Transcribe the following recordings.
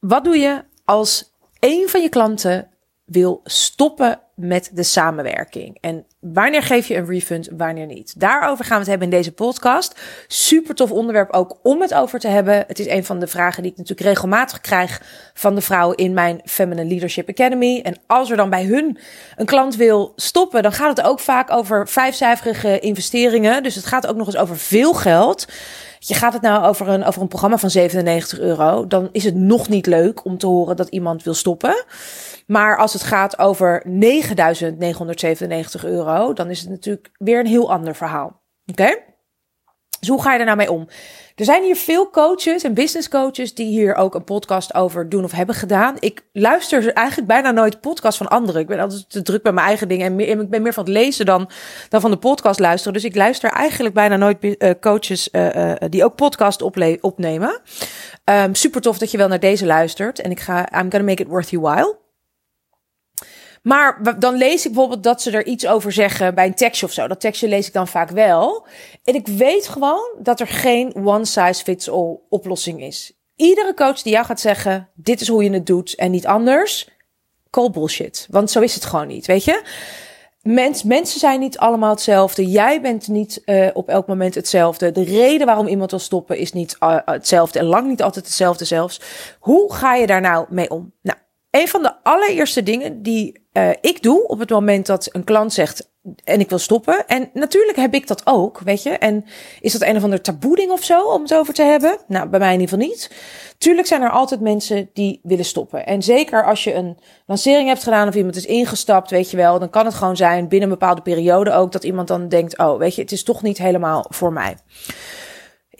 wat doe je als een van je klanten wil stoppen met de samenwerking. En wanneer geef je een refund, wanneer niet? Daarover gaan we het hebben in deze podcast. Super tof onderwerp ook om het over te hebben. Het is een van de vragen die ik natuurlijk regelmatig krijg van de vrouwen in mijn Feminine Leadership Academy. En als er dan bij hun een klant wil stoppen, dan gaat het ook vaak over vijfcijferige investeringen. Dus het gaat ook nog eens over veel geld. Je gaat het nou over een, over een programma van 97 euro, dan is het nog niet leuk om te horen dat iemand wil stoppen. Maar als het gaat over 9.997 euro, dan is het natuurlijk weer een heel ander verhaal. Oké? Dus hoe ga je er nou mee om? Er zijn hier veel coaches en business coaches die hier ook een podcast over doen of hebben gedaan. Ik luister eigenlijk bijna nooit podcast van anderen. Ik ben altijd te druk bij mijn eigen dingen en ik ben meer van het lezen dan, dan van de podcast luisteren. Dus ik luister eigenlijk bijna nooit uh, coaches uh, uh, die ook podcast opnemen. Um, super tof dat je wel naar deze luistert. En ik ga, I'm gonna make it worth your while. Maar dan lees ik bijvoorbeeld dat ze er iets over zeggen bij een tekstje of zo. Dat tekstje lees ik dan vaak wel. En ik weet gewoon dat er geen one size fits all oplossing is. Iedere coach die jou gaat zeggen: dit is hoe je het doet en niet anders. Call bullshit. Want zo is het gewoon niet, weet je? Mens, mensen zijn niet allemaal hetzelfde. Jij bent niet uh, op elk moment hetzelfde. De reden waarom iemand wil stoppen is niet uh, hetzelfde en lang niet altijd hetzelfde zelfs. Hoe ga je daar nou mee om? Nou, een van de allereerste dingen die uh, ik doe op het moment dat een klant zegt en ik wil stoppen. En natuurlijk heb ik dat ook, weet je. En is dat een of ander taboe ding of zo om het over te hebben? Nou, bij mij in ieder geval niet. Tuurlijk zijn er altijd mensen die willen stoppen. En zeker als je een lancering hebt gedaan of iemand is ingestapt, weet je wel, dan kan het gewoon zijn binnen een bepaalde periode ook dat iemand dan denkt, oh, weet je, het is toch niet helemaal voor mij.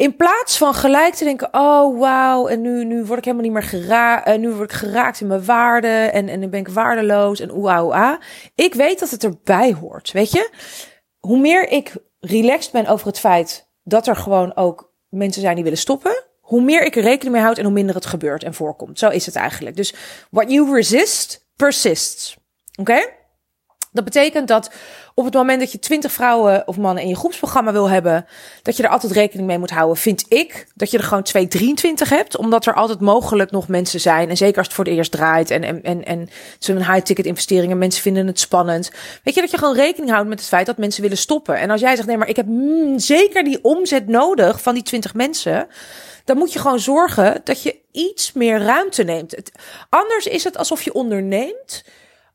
In plaats van gelijk te denken, oh wauw, en nu, nu word ik helemaal niet meer geraakt, uh, nu word ik geraakt in mijn waarde en, en dan ben ik waardeloos en oeh, Ik weet dat het erbij hoort, weet je. Hoe meer ik relaxed ben over het feit dat er gewoon ook mensen zijn die willen stoppen, hoe meer ik er rekening mee houd en hoe minder het gebeurt en voorkomt. Zo is het eigenlijk. Dus what you resist, persists. Oké? Dat betekent dat op het moment dat je 20 vrouwen of mannen in je groepsprogramma wil hebben, dat je er altijd rekening mee moet houden, vind ik dat je er gewoon 2, 23 hebt, omdat er altijd mogelijk nog mensen zijn. En zeker als het voor het eerst draait en, en, en, en zo'n high-ticket investeringen, mensen vinden het spannend. Weet je dat je gewoon rekening houdt met het feit dat mensen willen stoppen. En als jij zegt, nee, maar ik heb mm, zeker die omzet nodig van die 20 mensen dan moet je gewoon zorgen dat je iets meer ruimte neemt. Anders is het alsof je onderneemt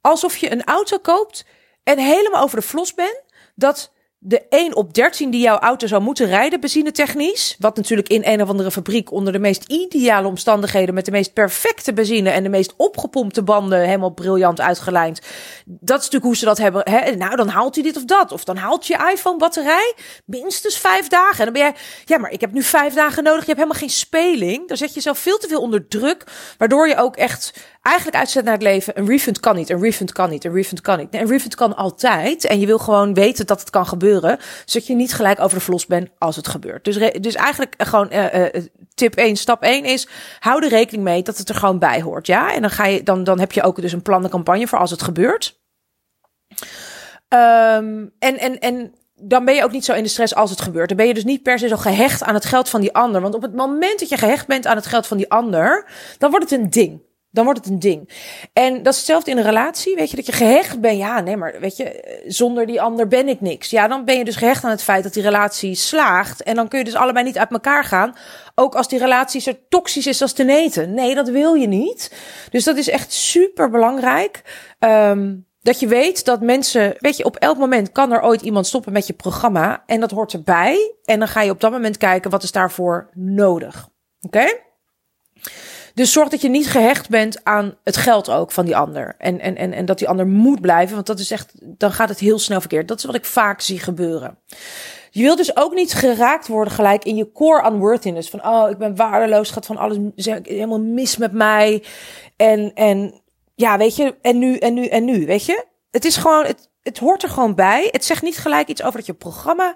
alsof je een auto koopt en helemaal over de flos bent. Dat de 1 op 13 die jouw auto zou moeten rijden, benzinetechnisch. Wat natuurlijk in een of andere fabriek onder de meest ideale omstandigheden. met de meest perfecte benzine en de meest opgepompte banden. helemaal briljant uitgelijnd. Dat is natuurlijk hoe ze dat hebben. Hè? Nou, dan haalt hij dit of dat. Of dan haalt je iPhone-batterij minstens vijf dagen. En dan ben jij, ja, maar ik heb nu vijf dagen nodig. Je hebt helemaal geen speling. Dan zet je jezelf veel te veel onder druk. Waardoor je ook echt eigenlijk uitzet naar het leven. Een refund kan niet, een refund kan niet, een refund kan niet. Een refund kan altijd. En je wil gewoon weten dat het kan gebeuren. Zodat je niet gelijk over de vlos bent als het gebeurt. Dus, dus eigenlijk gewoon uh, uh, tip 1, stap 1 is... hou er rekening mee dat het er gewoon bij hoort. Ja? En dan, ga je, dan, dan heb je ook dus een plan, de campagne voor als het gebeurt. Um, en, en, en dan ben je ook niet zo in de stress als het gebeurt. Dan ben je dus niet per se zo gehecht aan het geld van die ander. Want op het moment dat je gehecht bent aan het geld van die ander, dan wordt het een ding. Dan wordt het een ding. En dat is hetzelfde in een relatie. Weet je, dat je gehecht bent. Ja, nee, maar weet je, zonder die ander ben ik niks. Ja, dan ben je dus gehecht aan het feit dat die relatie slaagt. En dan kun je dus allebei niet uit elkaar gaan. Ook als die relatie zo toxisch is als te neten. Nee, dat wil je niet. Dus dat is echt super belangrijk. Um, dat je weet dat mensen, weet je, op elk moment kan er ooit iemand stoppen met je programma. En dat hoort erbij. En dan ga je op dat moment kijken, wat is daarvoor nodig? Oké? Dus zorg dat je niet gehecht bent aan het geld ook van die ander. En, en, en, en dat die ander moet blijven, want dat is echt, dan gaat het heel snel verkeerd. Dat is wat ik vaak zie gebeuren. Je wilt dus ook niet geraakt worden gelijk in je core unworthiness. Van, oh, ik ben waardeloos, gaat van alles helemaal mis met mij. En, en ja, weet je, en nu, en nu, en nu, weet je. Het is gewoon, het, het hoort er gewoon bij. Het zegt niet gelijk iets over dat je programma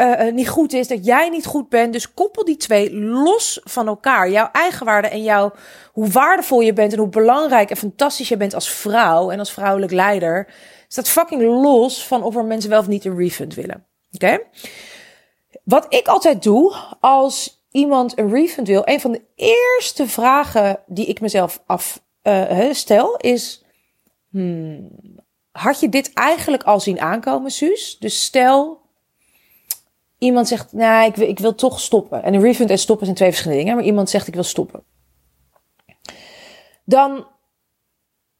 uh, niet goed is, dat jij niet goed bent. Dus koppel die twee los van elkaar. Jouw eigen waarde en jouw, hoe waardevol je bent en hoe belangrijk en fantastisch je bent als vrouw en als vrouwelijk leider. Staat fucking los van of er mensen wel of niet een refund willen. Oké? Wat ik altijd doe als iemand een refund wil, een van de eerste vragen die ik mezelf af uh, stel is: hmm, had je dit eigenlijk al zien aankomen, Suus? Dus stel, iemand zegt, nou, ik wil, ik wil toch stoppen. En een refund en stoppen zijn twee verschillende dingen, maar iemand zegt, ik wil stoppen. Dan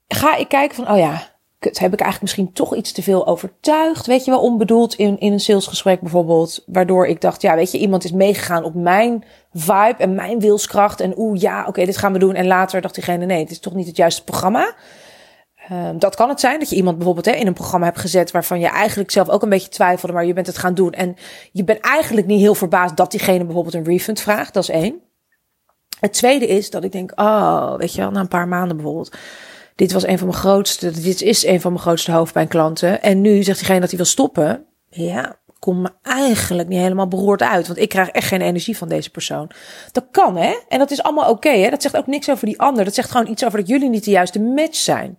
ga ik kijken van, oh ja, kut, heb ik eigenlijk misschien toch iets te veel overtuigd? Weet je wel, onbedoeld in, in een salesgesprek bijvoorbeeld. Waardoor ik dacht, ja, weet je, iemand is meegegaan op mijn vibe en mijn wilskracht. En oeh, ja, oké, dit gaan we doen. En later dacht diegene, nee, het is toch niet het juiste programma. Um, dat kan het zijn dat je iemand bijvoorbeeld hè, in een programma hebt gezet waarvan je eigenlijk zelf ook een beetje twijfelde, maar je bent het gaan doen. En je bent eigenlijk niet heel verbaasd dat diegene bijvoorbeeld een refund vraagt. Dat is één. Het tweede is dat ik denk, oh, weet je wel, na een paar maanden bijvoorbeeld. Dit was een van mijn grootste, dit is een van mijn grootste hoofdpijnklanten. En nu zegt diegene dat hij wil stoppen. Ja, kom me eigenlijk niet helemaal beroerd uit. Want ik krijg echt geen energie van deze persoon. Dat kan, hè? En dat is allemaal oké, hè? Dat zegt ook niks over die ander. Dat zegt gewoon iets over dat jullie niet de juiste match zijn.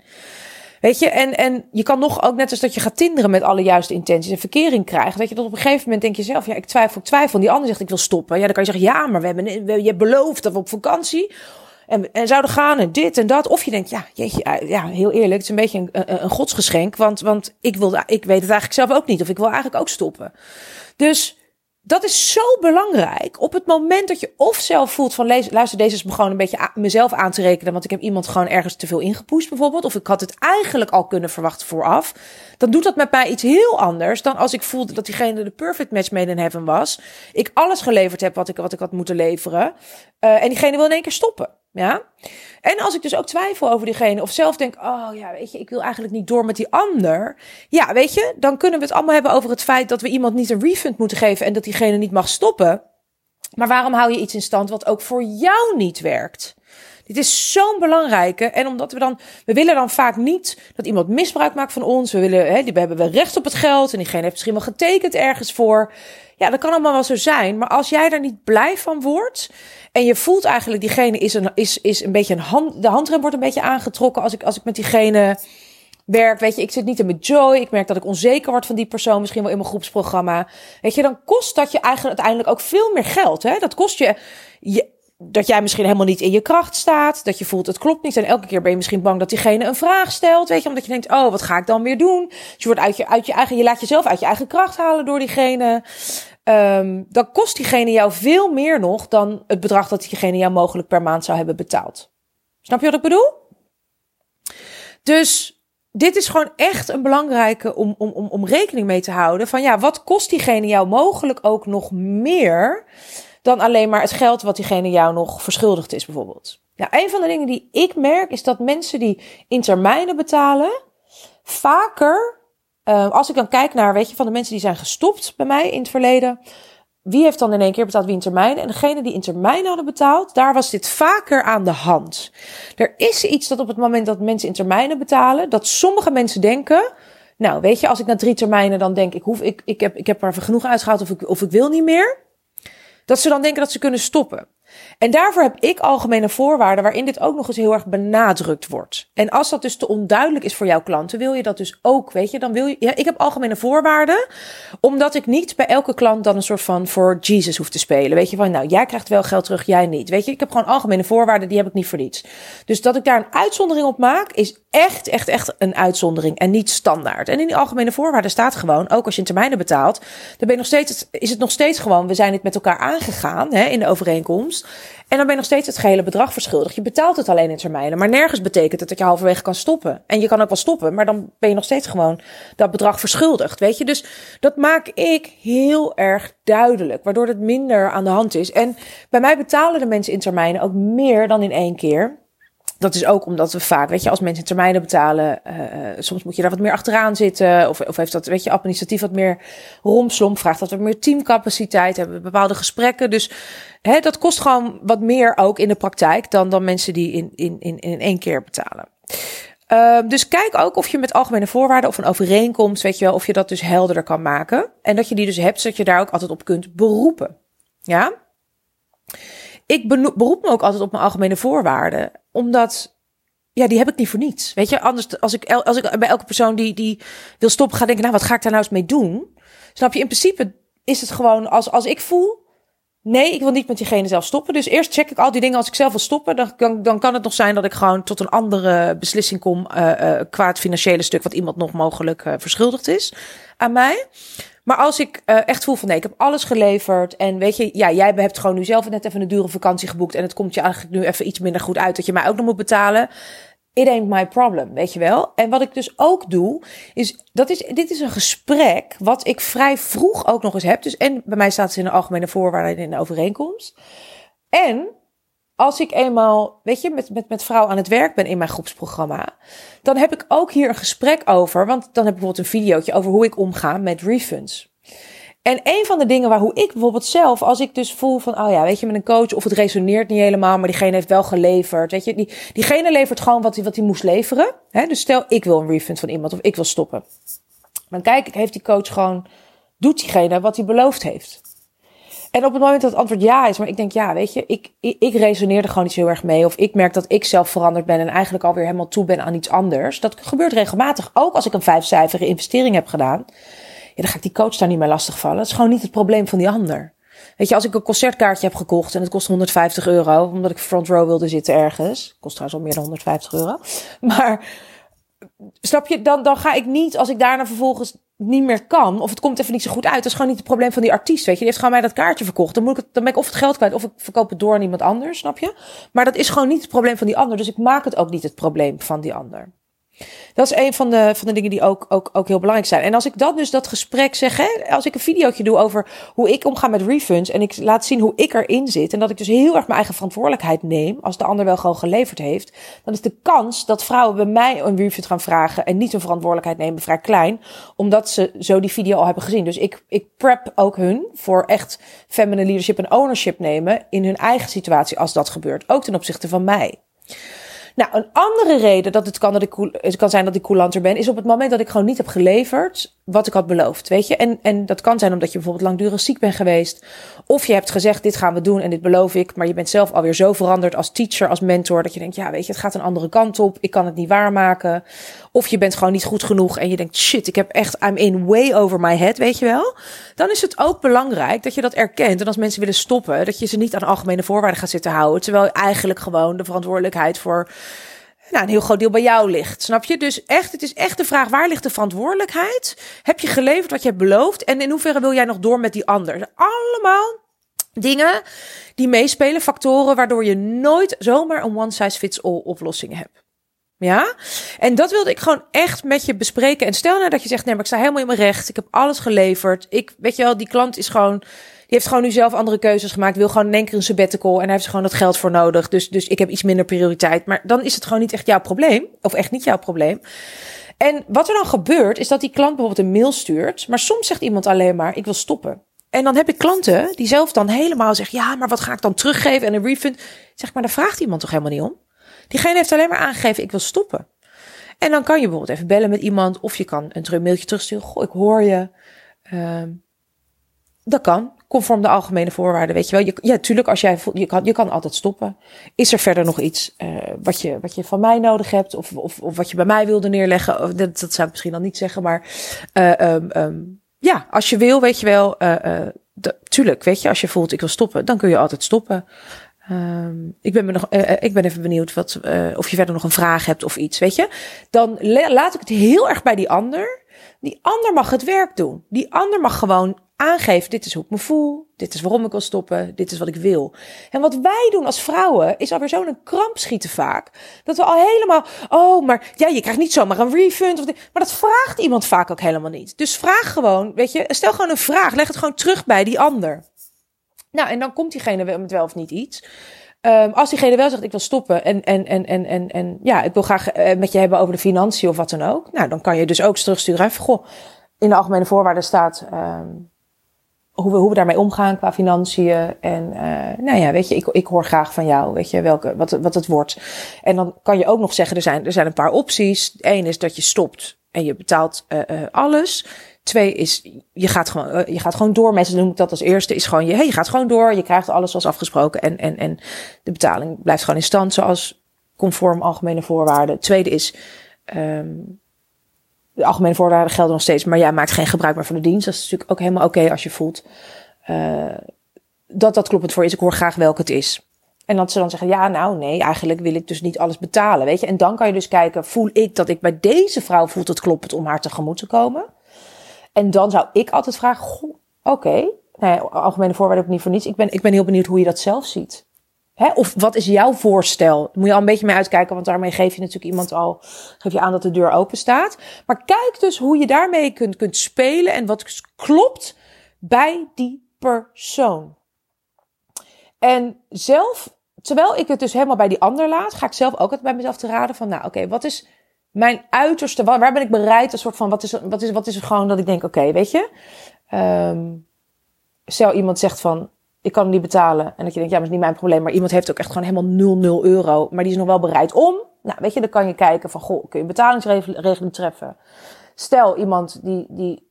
Weet je, en, en je kan nog ook net als dat je gaat tinderen met alle juiste intenties en verkering krijgt. Weet je, dat op een gegeven moment denk je zelf, ja, ik twijfel, ik twijfel. En die ander zegt, ik wil stoppen. Ja, dan kan je zeggen, ja, maar we hebben, je hebt beloofd dat we op vakantie en, en zouden gaan en dit en dat. Of je denkt, ja, eh, ja, heel eerlijk, het is een beetje een, een, godsgeschenk. Want, want ik, wil, ik weet het eigenlijk zelf ook niet. Of ik wil eigenlijk ook stoppen. Dus dat is zo belangrijk. Op het moment dat je of zelf voelt van luister, deze is me gewoon een beetje mezelf aan te rekenen, want ik heb iemand gewoon ergens te veel ingepoest bijvoorbeeld, of ik had het eigenlijk al kunnen verwachten vooraf, dan doet dat met mij iets heel anders dan als ik voelde dat diegene de perfect match made in heaven was, ik alles geleverd heb wat ik, wat ik had moeten leveren, uh, en diegene wil in één keer stoppen. Ja. En als ik dus ook twijfel over diegene, of zelf denk, oh ja, weet je, ik wil eigenlijk niet door met die ander. Ja, weet je, dan kunnen we het allemaal hebben over het feit dat we iemand niet een refund moeten geven en dat diegene niet mag stoppen. Maar waarom hou je iets in stand wat ook voor jou niet werkt? Dit is zo'n belangrijke. En omdat we dan, we willen dan vaak niet dat iemand misbruik maakt van ons. We willen, hè, we hebben we recht op het geld en diegene heeft misschien wel getekend ergens voor. Ja, dat kan allemaal wel zo zijn. Maar als jij daar niet blij van wordt en je voelt eigenlijk diegene is een, is, is een beetje een hand, de handrem wordt een beetje aangetrokken als ik, als ik met diegene werk. Weet je, ik zit niet in mijn joy. Ik merk dat ik onzeker word van die persoon, misschien wel in mijn groepsprogramma. Weet je, dan kost dat je eigenlijk uiteindelijk ook veel meer geld. Hè? Dat kost je, je dat jij misschien helemaal niet in je kracht staat. Dat je voelt het klopt niet. En elke keer ben je misschien bang dat diegene een vraag stelt. Weet je, omdat je denkt, oh, wat ga ik dan weer doen? Dus je wordt uit je, uit je eigen, je laat jezelf uit je eigen kracht halen door diegene. Um, dan kost diegene jou veel meer nog dan het bedrag dat diegene jou mogelijk per maand zou hebben betaald. Snap je wat ik bedoel? Dus dit is gewoon echt een belangrijke om, om, om, om rekening mee te houden. Van ja, wat kost diegene jou mogelijk ook nog meer dan alleen maar het geld wat diegene jou nog verschuldigd is, bijvoorbeeld. Ja, een van de dingen die ik merk is dat mensen die in termijnen betalen, vaker uh, als ik dan kijk naar, weet je, van de mensen die zijn gestopt bij mij in het verleden. Wie heeft dan in één keer betaald, wie in termijn? En degene die in termijn hadden betaald, daar was dit vaker aan de hand. Er is iets dat op het moment dat mensen in termijnen betalen, dat sommige mensen denken, nou weet je, als ik na drie termijnen dan denk, ik, hoef, ik, ik, heb, ik heb er genoeg uitgehaald of ik, of ik wil niet meer. Dat ze dan denken dat ze kunnen stoppen. En daarvoor heb ik algemene voorwaarden waarin dit ook nog eens heel erg benadrukt wordt. En als dat dus te onduidelijk is voor jouw klanten, wil je dat dus ook, weet je, dan wil je, ja, ik heb algemene voorwaarden, omdat ik niet bij elke klant dan een soort van voor Jesus hoef te spelen. Weet je, van nou, jij krijgt wel geld terug, jij niet. Weet je, ik heb gewoon algemene voorwaarden, die heb ik niet voor niets. Dus dat ik daar een uitzondering op maak, is echt, echt, echt een uitzondering en niet standaard. En in die algemene voorwaarden staat gewoon, ook als je in termijnen betaalt, dan ben je nog steeds, is het nog steeds gewoon, we zijn het met elkaar aangegaan hè, in de overeenkomst. En dan ben je nog steeds het gehele bedrag verschuldigd. Je betaalt het alleen in termijnen. Maar nergens betekent het dat je halverwege kan stoppen. En je kan ook wel stoppen, maar dan ben je nog steeds gewoon dat bedrag verschuldigd. Weet je, dus dat maak ik heel erg duidelijk. Waardoor het minder aan de hand is. En bij mij betalen de mensen in termijnen ook meer dan in één keer dat is ook omdat we vaak, weet je, als mensen termijnen betalen, uh, soms moet je daar wat meer achteraan zitten. Of, of heeft dat, weet je, administratief wat meer rompslomp. Vraagt dat we meer teamcapaciteit hebben, bepaalde gesprekken. Dus hè, dat kost gewoon wat meer ook in de praktijk dan, dan mensen die in, in, in, in één keer betalen. Uh, dus kijk ook of je met algemene voorwaarden of een overeenkomst, weet je wel, of je dat dus helderder kan maken. En dat je die dus hebt, zodat je daar ook altijd op kunt beroepen. Ja? Ik beroep me ook altijd op mijn algemene voorwaarden. Omdat, ja, die heb ik niet voor niets. Weet je, anders als ik, als ik bij elke persoon die, die wil stoppen ga denken, nou, wat ga ik daar nou eens mee doen? Snap je? In principe is het gewoon, als, als ik voel, Nee, ik wil niet met diegene zelf stoppen. Dus eerst check ik al die dingen. Als ik zelf wil stoppen, dan, dan, kan het nog zijn dat ik gewoon tot een andere beslissing kom. Uh, uh, qua het financiële stuk, wat iemand nog mogelijk uh, verschuldigd is aan mij. Maar als ik echt voel van nee, ik heb alles geleverd. En weet je, ja, jij hebt gewoon nu zelf net even een dure vakantie geboekt. En het komt je eigenlijk nu even iets minder goed uit dat je mij ook nog moet betalen. It ain't my problem, weet je wel. En wat ik dus ook doe, is, dat is, dit is een gesprek wat ik vrij vroeg ook nog eens heb. Dus, en bij mij staat het in de algemene voorwaarden in de overeenkomst. En als ik eenmaal, weet je, met, met, met vrouw aan het werk ben in mijn groepsprogramma, dan heb ik ook hier een gesprek over. Want dan heb ik bijvoorbeeld een videootje over hoe ik omga met refunds. En een van de dingen waar hoe ik bijvoorbeeld zelf, als ik dus voel van, oh ja, weet je, met een coach of het resoneert niet helemaal, maar diegene heeft wel geleverd. Weet je, die, diegene levert gewoon wat hij wat hij moest leveren. Hè? Dus stel, ik wil een refund van iemand of ik wil stoppen. Dan kijk ik, heeft die coach gewoon, doet diegene wat hij beloofd heeft? En op het moment dat het antwoord ja is, maar ik denk, ja, weet je, ik, ik, ik resoneer er gewoon niet zo heel erg mee. Of ik merk dat ik zelf veranderd ben en eigenlijk alweer helemaal toe ben aan iets anders. Dat gebeurt regelmatig, ook als ik een vijfcijferige investering heb gedaan dan ga ik die coach daar niet meer lastig vallen. Het is gewoon niet het probleem van die ander. Weet je, als ik een concertkaartje heb gekocht en het kost 150 euro, omdat ik front row wilde zitten ergens, kost trouwens al meer dan 150 euro. Maar snap je, dan, dan ga ik niet, als ik daarna vervolgens niet meer kan, of het komt even niet zo goed uit, dat is gewoon niet het probleem van die artiest, weet je. Die heeft gewoon mij dat kaartje verkocht. Dan, moet ik dan ben ik of het geld kwijt, of ik verkoop het door aan iemand anders, snap je? Maar dat is gewoon niet het probleem van die ander, dus ik maak het ook niet het probleem van die ander. Dat is een van de, van de dingen die ook, ook, ook heel belangrijk zijn. En als ik dat dus dat gesprek zeg, hè, als ik een videootje doe over hoe ik omga met refunds en ik laat zien hoe ik erin zit en dat ik dus heel erg mijn eigen verantwoordelijkheid neem als de ander wel gewoon geleverd heeft, dan is de kans dat vrouwen bij mij een refund gaan vragen en niet hun verantwoordelijkheid nemen vrij klein, omdat ze zo die video al hebben gezien. Dus ik, ik prep ook hun voor echt feminine leadership en ownership nemen in hun eigen situatie als dat gebeurt, ook ten opzichte van mij. Nou, een andere reden dat het kan, dat ik, het kan zijn dat ik coulanter ben, is op het moment dat ik gewoon niet heb geleverd wat ik had beloofd. Weet je? En, en dat kan zijn omdat je bijvoorbeeld langdurig ziek bent geweest. Of je hebt gezegd, dit gaan we doen en dit beloof ik. Maar je bent zelf alweer zo veranderd als teacher, als mentor, dat je denkt, ja, weet je, het gaat een andere kant op. Ik kan het niet waarmaken. Of je bent gewoon niet goed genoeg en je denkt, shit, ik heb echt, I'm in way over my head, weet je wel. Dan is het ook belangrijk dat je dat erkent. En als mensen willen stoppen, dat je ze niet aan algemene voorwaarden gaat zitten houden. Terwijl eigenlijk gewoon de verantwoordelijkheid voor nou, een heel groot deel bij jou ligt. Snap je? Dus echt, het is echt de vraag: waar ligt de verantwoordelijkheid? Heb je geleverd wat je hebt beloofd? En in hoeverre wil jij nog door met die ander? Allemaal dingen die meespelen, factoren waardoor je nooit zomaar een one size fits all oplossing hebt. Ja? En dat wilde ik gewoon echt met je bespreken. En stel nou dat je zegt, nee, maar ik sta helemaal in mijn recht. Ik heb alles geleverd. Ik, weet je wel, die klant is gewoon heeft gewoon nu zelf andere keuzes gemaakt. Wil gewoon in één keer een sabbatical. En hij heeft gewoon dat geld voor nodig. Dus, dus ik heb iets minder prioriteit. Maar dan is het gewoon niet echt jouw probleem. Of echt niet jouw probleem. En wat er dan gebeurt, is dat die klant bijvoorbeeld een mail stuurt. Maar soms zegt iemand alleen maar, ik wil stoppen. En dan heb ik klanten die zelf dan helemaal zeggen, ja, maar wat ga ik dan teruggeven en een refund? Zeg maar, daar vraagt iemand toch helemaal niet om? Diegene heeft alleen maar aangegeven, ik wil stoppen. En dan kan je bijvoorbeeld even bellen met iemand. Of je kan een mailtje terugsturen. Goh, ik hoor je. Uh, dat kan conform de algemene voorwaarden, weet je wel. Je, ja, tuurlijk, als jij je kan, je kan altijd stoppen. Is er verder nog iets uh, wat, je, wat je van mij nodig hebt, of, of, of wat je bij mij wilde neerleggen? Dat, dat zou ik misschien dan niet zeggen, maar uh, ja, als je wil, weet je wel. Uh, tuurlijk, weet je, als je voelt ik wil stoppen, dan kun je altijd stoppen. Um, ik, ben me nog, ik ben even benieuwd wat, of je verder nog een vraag hebt of iets, weet je. Dan laat ik het heel erg bij die ander. Die ander mag het werk doen. Die ander mag gewoon aangeven, dit is hoe ik me voel, dit is waarom ik wil stoppen, dit is wat ik wil. En wat wij doen als vrouwen is alweer zo'n kramp schieten vaak, dat we al helemaal, oh, maar ja, je krijgt niet zomaar een refund. Of dit, maar dat vraagt iemand vaak ook helemaal niet. Dus vraag gewoon, weet je, stel gewoon een vraag, leg het gewoon terug bij die ander. Nou, en dan komt diegene met wel of niet iets. Um, als diegene wel zegt, ik wil stoppen en, en, en, en, en, en ja, ik wil graag uh, met je hebben over de financiën of wat dan ook. Nou, dan kan je dus ook terugsturen. Even, goh, in de algemene voorwaarden staat, um, hoe we, hoe we daarmee omgaan qua financiën. En uh, nou ja, weet je, ik, ik hoor graag van jou, weet je, welke, wat, wat het wordt. En dan kan je ook nog zeggen, er zijn, er zijn een paar opties. Eén is dat je stopt en je betaalt uh, uh, alles. Twee is, je gaat gewoon, je gaat gewoon door. Mensen doen dat als eerste, is gewoon je, hey, je gaat gewoon door. Je krijgt alles zoals afgesproken. En, en, en de betaling blijft gewoon in stand zoals conform algemene voorwaarden. Tweede is, um, de algemene voorwaarden gelden nog steeds, maar jij maakt geen gebruik meer van de dienst. Dat is natuurlijk ook helemaal oké als je voelt. Uh, dat dat kloppend voor is. Ik hoor graag welke het is. En dat ze dan zeggen, ja, nou nee, eigenlijk wil ik dus niet alles betalen, weet je. En dan kan je dus kijken, voel ik dat ik bij deze vrouw voelt het kloppend om haar tegemoet te komen? En dan zou ik altijd vragen, oké, nou algemene voorwaarden ook niet voor niets. Ik ben, ik ben heel benieuwd hoe je dat zelf ziet. Hè? Of wat is jouw voorstel? Moet je al een beetje mee uitkijken, want daarmee geef je natuurlijk iemand al, geef je aan dat de deur open staat. Maar kijk dus hoe je daarmee kunt, kunt spelen en wat klopt bij die persoon. En zelf, terwijl ik het dus helemaal bij die ander laat, ga ik zelf ook altijd bij mezelf te raden van, nou oké, wat is mijn uiterste, waar, ben ik bereid, een soort van, wat is, wat is, wat is er gewoon dat ik denk, oké, weet je, um, stel iemand zegt van, ik kan hem niet betalen. En dat je denkt, ja, maar dat is niet mijn probleem. Maar iemand heeft ook echt gewoon helemaal 0, euro. Maar die is nog wel bereid om. Nou, weet je, dan kan je kijken van, goh, kun je betalingsregeling treffen? Stel iemand die, die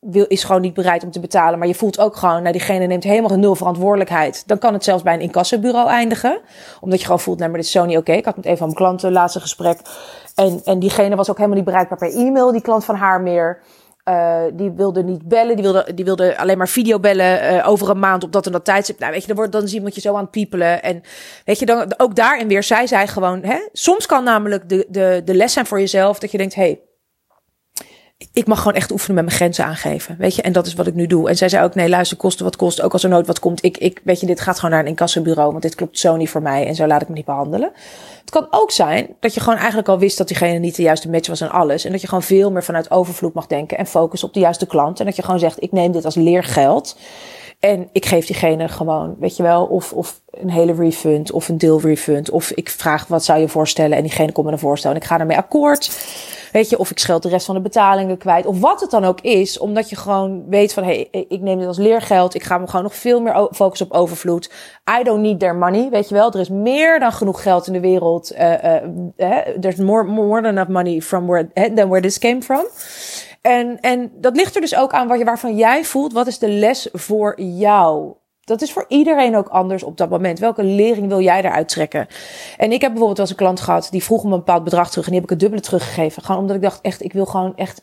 wil, is gewoon niet bereid om te betalen. Maar je voelt ook gewoon, nou, diegene neemt helemaal een nul verantwoordelijkheid. Dan kan het zelfs bij een incassobureau eindigen. Omdat je gewoon voelt, nou, maar dit is zo niet oké. Ik had met een van mijn klanten laatste gesprek. En, en diegene was ook helemaal niet bereikbaar per e-mail, die klant van haar meer. Uh, die wilde niet bellen, die wilde, die wilde alleen maar videobellen uh, over een maand op dat en dat tijdstip. Nou, weet je, dan, wordt, dan iemand je zo aan het piepelen. En weet je, dan, ook daarin weer, zij zei gewoon, hè, soms kan namelijk de, de, de les zijn voor jezelf dat je denkt, hey, ik mag gewoon echt oefenen met mijn grenzen aangeven. Weet je, en dat is wat ik nu doe. En zij zei ook: nee, luister, kosten wat kost. Ook als er nooit wat komt. Ik, ik, weet je, dit gaat gewoon naar een incassobureau. Want dit klopt zo niet voor mij. En zo laat ik me niet behandelen. Het kan ook zijn dat je gewoon eigenlijk al wist dat diegene niet de juiste match was en alles. En dat je gewoon veel meer vanuit overvloed mag denken. En focus op de juiste klant. En dat je gewoon zegt: ik neem dit als leergeld. En ik geef diegene gewoon, weet je wel, of, of een hele refund of een deel refund. Of ik vraag wat zou je voorstellen en diegene komt met een voorstel en ik ga ermee akkoord. Weet je, of ik scheld de rest van de betalingen kwijt. Of wat het dan ook is. Omdat je gewoon weet van, hey, ik neem dit als leergeld. Ik ga me gewoon nog veel meer focussen op overvloed. I don't need their money. Weet je wel, er is meer dan genoeg geld in de wereld. Uh, there's more, more than enough money from where, than where this came from. En, en dat ligt er dus ook aan wat je, waarvan jij voelt. Wat is de les voor jou? Dat is voor iedereen ook anders op dat moment. Welke lering wil jij daaruit trekken? En ik heb bijvoorbeeld wel eens een klant gehad die vroeg om een bepaald bedrag terug en die heb ik het dubbele teruggegeven. Gewoon omdat ik dacht echt, ik wil gewoon echt,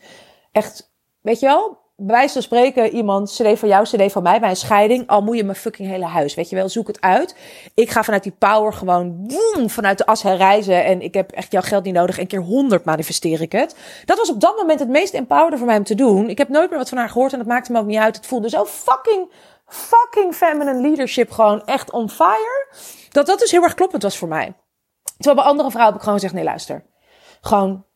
echt, weet je wel? Bij wijze van spreken, iemand, cd van jou, cd van mij, bij een scheiding. Al moet je mijn fucking hele huis, weet je wel, zoek het uit. Ik ga vanuit die power gewoon, boom, vanuit de as herreizen. En ik heb echt jouw geld niet nodig. Een keer honderd manifesteer ik het. Dat was op dat moment het meest empowerde voor mij om te doen. Ik heb nooit meer wat van haar gehoord en dat maakte me ook niet uit. Het voelde zo fucking fucking feminine leadership gewoon echt on fire. Dat dat dus heel erg kloppend was voor mij. Terwijl bij andere vrouwen heb ik gewoon gezegd, nee luister. Gewoon,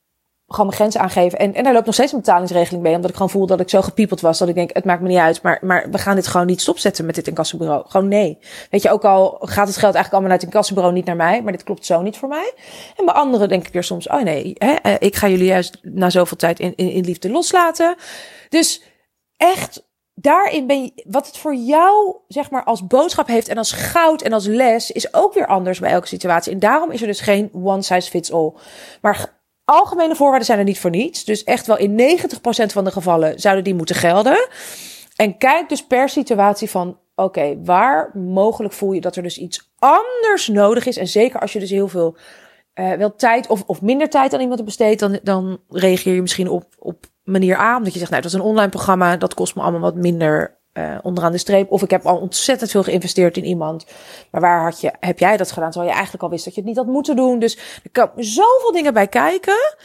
gewoon mijn grenzen aangeven. En, en daar loopt nog steeds een betalingsregeling mee. Omdat ik gewoon voel dat ik zo gepiepeld was. Dat ik denk, het maakt me niet uit. Maar, maar we gaan dit gewoon niet stopzetten met dit incassobureau. Gewoon nee. Weet je, ook al gaat het geld eigenlijk allemaal uit het incassobureau niet naar mij. Maar dit klopt zo niet voor mij. En bij anderen denk ik weer soms, oh nee. Hè, eh, ik ga jullie juist na zoveel tijd in, in, in liefde loslaten. Dus echt daarin ben je, wat het voor jou, zeg maar, als boodschap heeft en als goud en als les, is ook weer anders bij elke situatie. En daarom is er dus geen one size fits all. Maar algemene voorwaarden zijn er niet voor niets. Dus echt wel in 90% van de gevallen zouden die moeten gelden. En kijk dus per situatie van, oké, waar mogelijk voel je dat er dus iets anders nodig is. En zeker als je dus heel veel uh, wel tijd of, of minder tijd aan iemand besteedt, dan, dan reageer je misschien op, op manier A. Omdat je zegt, nou, dat is een online programma, dat kost me allemaal wat minder uh, onderaan de streep. Of ik heb al ontzettend veel geïnvesteerd in iemand. Maar waar had je, heb jij dat gedaan? Terwijl je eigenlijk al wist dat je het niet had moeten doen. Dus er komen zoveel dingen bij kijken.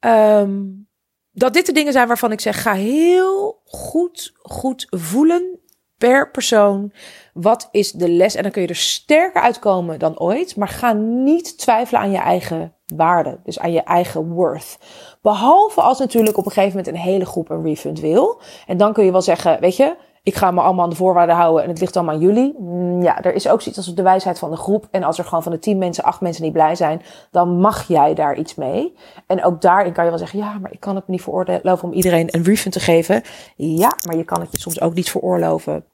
Um, dat dit de dingen zijn waarvan ik zeg, ga heel goed, goed voelen per persoon. Wat is de les? En dan kun je er sterker uitkomen dan ooit. Maar ga niet twijfelen aan je eigen waarde. Dus aan je eigen worth. Behalve als natuurlijk op een gegeven moment een hele groep een refund wil. En dan kun je wel zeggen, weet je, ik ga me allemaal aan de voorwaarden houden en het ligt allemaal aan jullie. Mm, ja, er is ook zoiets als de wijsheid van de groep. En als er gewoon van de tien mensen acht mensen niet blij zijn, dan mag jij daar iets mee. En ook daarin kan je wel zeggen, ja, maar ik kan het niet veroorloven om iedereen een refund te geven. Ja, maar je kan het je soms ook niet veroorloven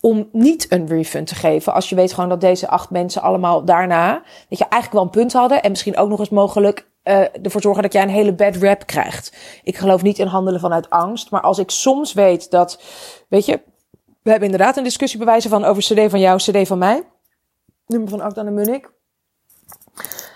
om niet een refund te geven. Als je weet gewoon dat deze acht mensen allemaal daarna, dat je eigenlijk wel een punt hadden en misschien ook nog eens mogelijk uh, ervoor zorgen dat jij een hele bad rap krijgt. Ik geloof niet in handelen vanuit angst, maar als ik soms weet dat, weet je, we hebben inderdaad een discussie bewijzen van over CD van jou, CD van mij, nummer van Akda en Munnik.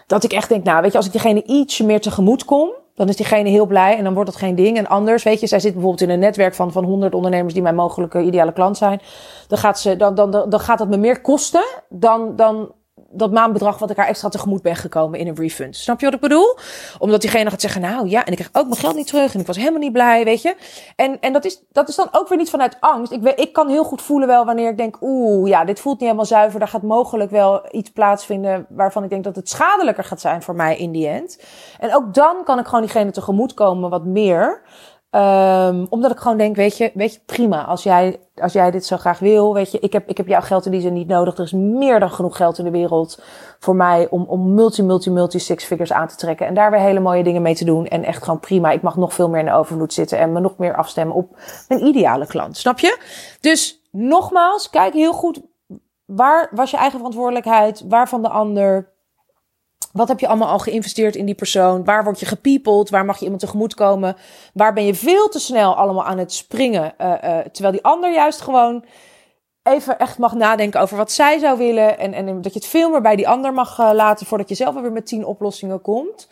Dat ik echt denk, nou, weet je, als ik diegene ietsje meer tegemoet kom, Dan is diegene heel blij en dan wordt het geen ding. En anders, weet je, zij zit bijvoorbeeld in een netwerk van, van 100 ondernemers die mijn mogelijke ideale klant zijn. Dan gaat, ze, dan, dan, dan gaat dat me meer kosten dan, dan dat maandbedrag wat ik haar extra tegemoet ben gekomen in een refund. Snap je wat ik bedoel? Omdat diegene gaat zeggen, nou ja, en ik krijg ook mijn geld niet terug en ik was helemaal niet blij, weet je. En, en dat, is, dat is dan ook weer niet vanuit angst. Ik, ik kan heel goed voelen wel wanneer ik denk, oeh, ja, dit voelt niet helemaal zuiver. Daar gaat mogelijk wel iets plaatsvinden waarvan ik denk dat het schadelijker gaat zijn voor mij in die end. En ook dan kan ik gewoon diegene tegemoet komen wat meer. Um, omdat ik gewoon denk, weet je, weet je, prima. Als jij, als jij dit zo graag wil, weet je, ik heb, ik heb jouw geld in die zin niet nodig. Er is meer dan genoeg geld in de wereld voor mij om, om multi, multi, multi six figures aan te trekken. En daar weer hele mooie dingen mee te doen. En echt gewoon prima. Ik mag nog veel meer in de overvloed zitten en me nog meer afstemmen op mijn ideale klant. Snap je? Dus nogmaals, kijk heel goed. Waar was je eigen verantwoordelijkheid? Waar van de ander? Wat heb je allemaal al geïnvesteerd in die persoon? Waar word je gepiepeld? Waar mag je iemand tegemoet komen? Waar ben je veel te snel allemaal aan het springen? Uh, uh, terwijl die ander juist gewoon even echt mag nadenken over wat zij zou willen. En, en dat je het veel meer bij die ander mag uh, laten voordat je zelf weer met tien oplossingen komt.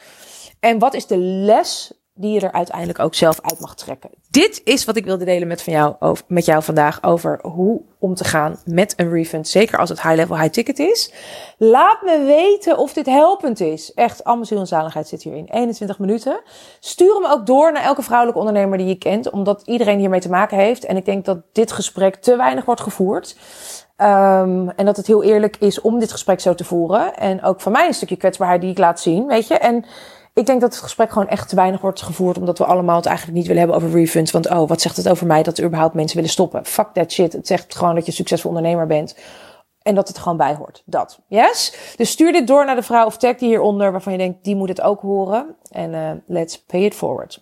En wat is de les die je er uiteindelijk ook zelf uit mag trekken. Dit is wat ik wilde delen met, van jou, met jou vandaag over hoe om te gaan met een refund. Zeker als het high-level, high-ticket is. Laat me weten of dit helpend is. Echt, allemaal en zaligheid zit hierin. 21 minuten. Stuur hem ook door naar elke vrouwelijke ondernemer die je kent. Omdat iedereen hiermee te maken heeft. En ik denk dat dit gesprek te weinig wordt gevoerd. Um, en dat het heel eerlijk is om dit gesprek zo te voeren. En ook van mij een stukje kwetsbaarheid die ik laat zien, weet je. En ik denk dat het gesprek gewoon echt te weinig wordt gevoerd. Omdat we allemaal het eigenlijk niet willen hebben over refunds. Want oh, wat zegt het over mij dat er überhaupt mensen willen stoppen? Fuck that shit. Het zegt gewoon dat je succesvol ondernemer bent. En dat het gewoon bij hoort. Dat. Yes? Dus stuur dit door naar de vrouw of tag die hieronder waarvan je denkt, die moet het ook horen. En uh, let's pay it forward.